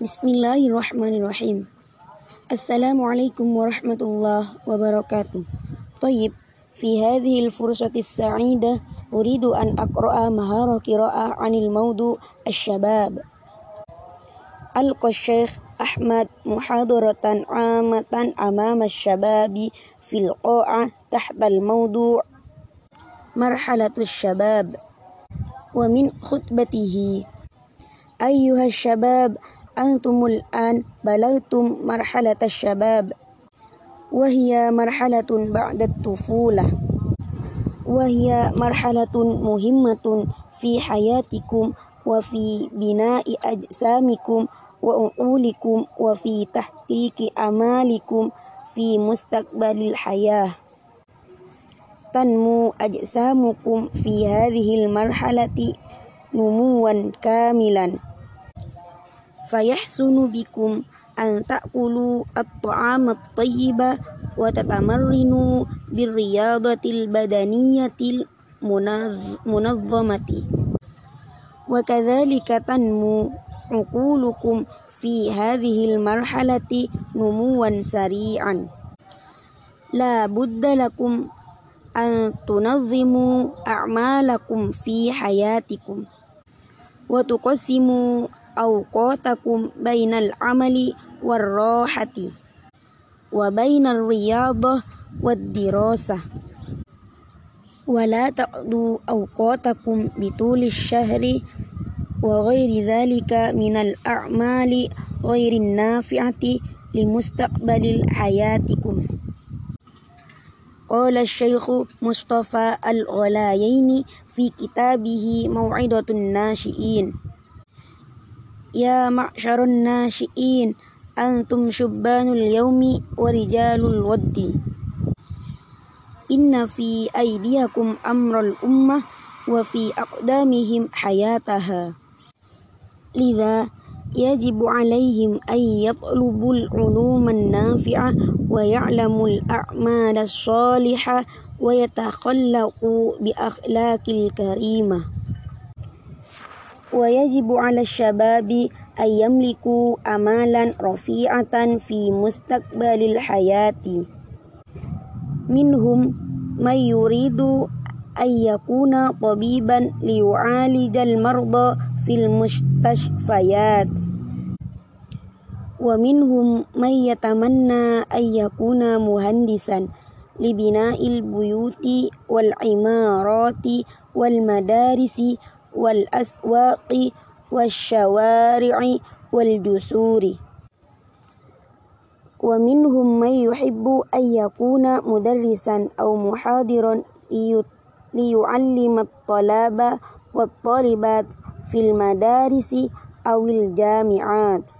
بسم الله الرحمن الرحيم السلام عليكم ورحمة الله وبركاته طيب في هذه الفرصة السعيدة أريد أن أقرأ مهارة قراءة عن الموضوع الشباب ألقى الشيخ أحمد محاضرة عامة أمام الشباب في القاعة تحت الموضوع مرحلة الشباب ومن خطبته أيها الشباب أنتم الآن بلغتم مرحلة الشباب وهي مرحلة بعد الطفولة وهي مرحلة مهمة في حياتكم وفي بناء أجسامكم وعقولكم وفي تحقيق أمالكم في مستقبل الحياة. تنمو أجسامكم في هذه المرحلة نموا كاملا. فيحسن بكم أن تأكلوا الطعام الطيب وتتمرنوا بالرياضة البدنية المنظمة وكذلك تنمو عقولكم في هذه المرحلة نموا سريعا. لا بد لكم أن تنظموا أعمالكم في حياتكم وتقسموا أوقاتكم بين العمل والراحة وبين الرياضة والدراسة. ولا تقضوا أوقاتكم بطول الشهر وغير ذلك من الأعمال غير النافعة لمستقبل حياتكم. قال الشيخ مصطفى الغلايين في كتابه موعظة الناشئين. يا معشر الناشئين أنتم شبان اليوم ورجال الود. إن في أيديكم أمر الأمة وفي أقدامهم حياتها. لذا يجب عليهم أن يطلبوا العلوم النافعة ويعلموا الأعمال الصالحة ويتخلقوا بأخلاق الكريمة. ويجب على الشباب أن يملكوا أمالا رفيعة في مستقبل الحياة. منهم من يريد أن يكون طبيبا ليعالج المرضى في المستشفيات. ومنهم من يتمنى أن يكون مهندسا لبناء البيوت والعمارات والمدارس والأسواق والشوارع والجسور. ومنهم من يحب أن يكون مدرسا أو محاضرا ليعلم الطلاب والطالبات في المدارس أو الجامعات.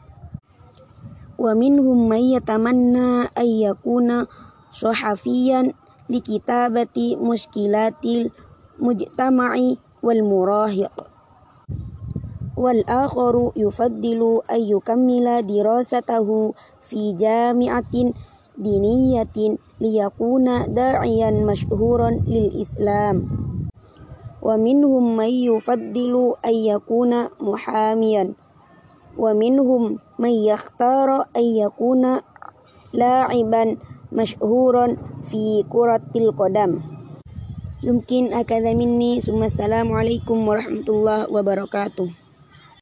ومنهم من يتمنى أن يكون صحفيا لكتابة مشكلات المجتمع والمراهق. والآخر يفضل أن يكمل دراسته في جامعة دينية ليكون داعيا مشهورا للإسلام. ومنهم من يفضل أن يكون محاميا. ومنهم من يختار أن يكون لاعبا مشهورا في كرة القدم. يمكن هكذا مني ثم السلام عليكم ورحمة الله وبركاته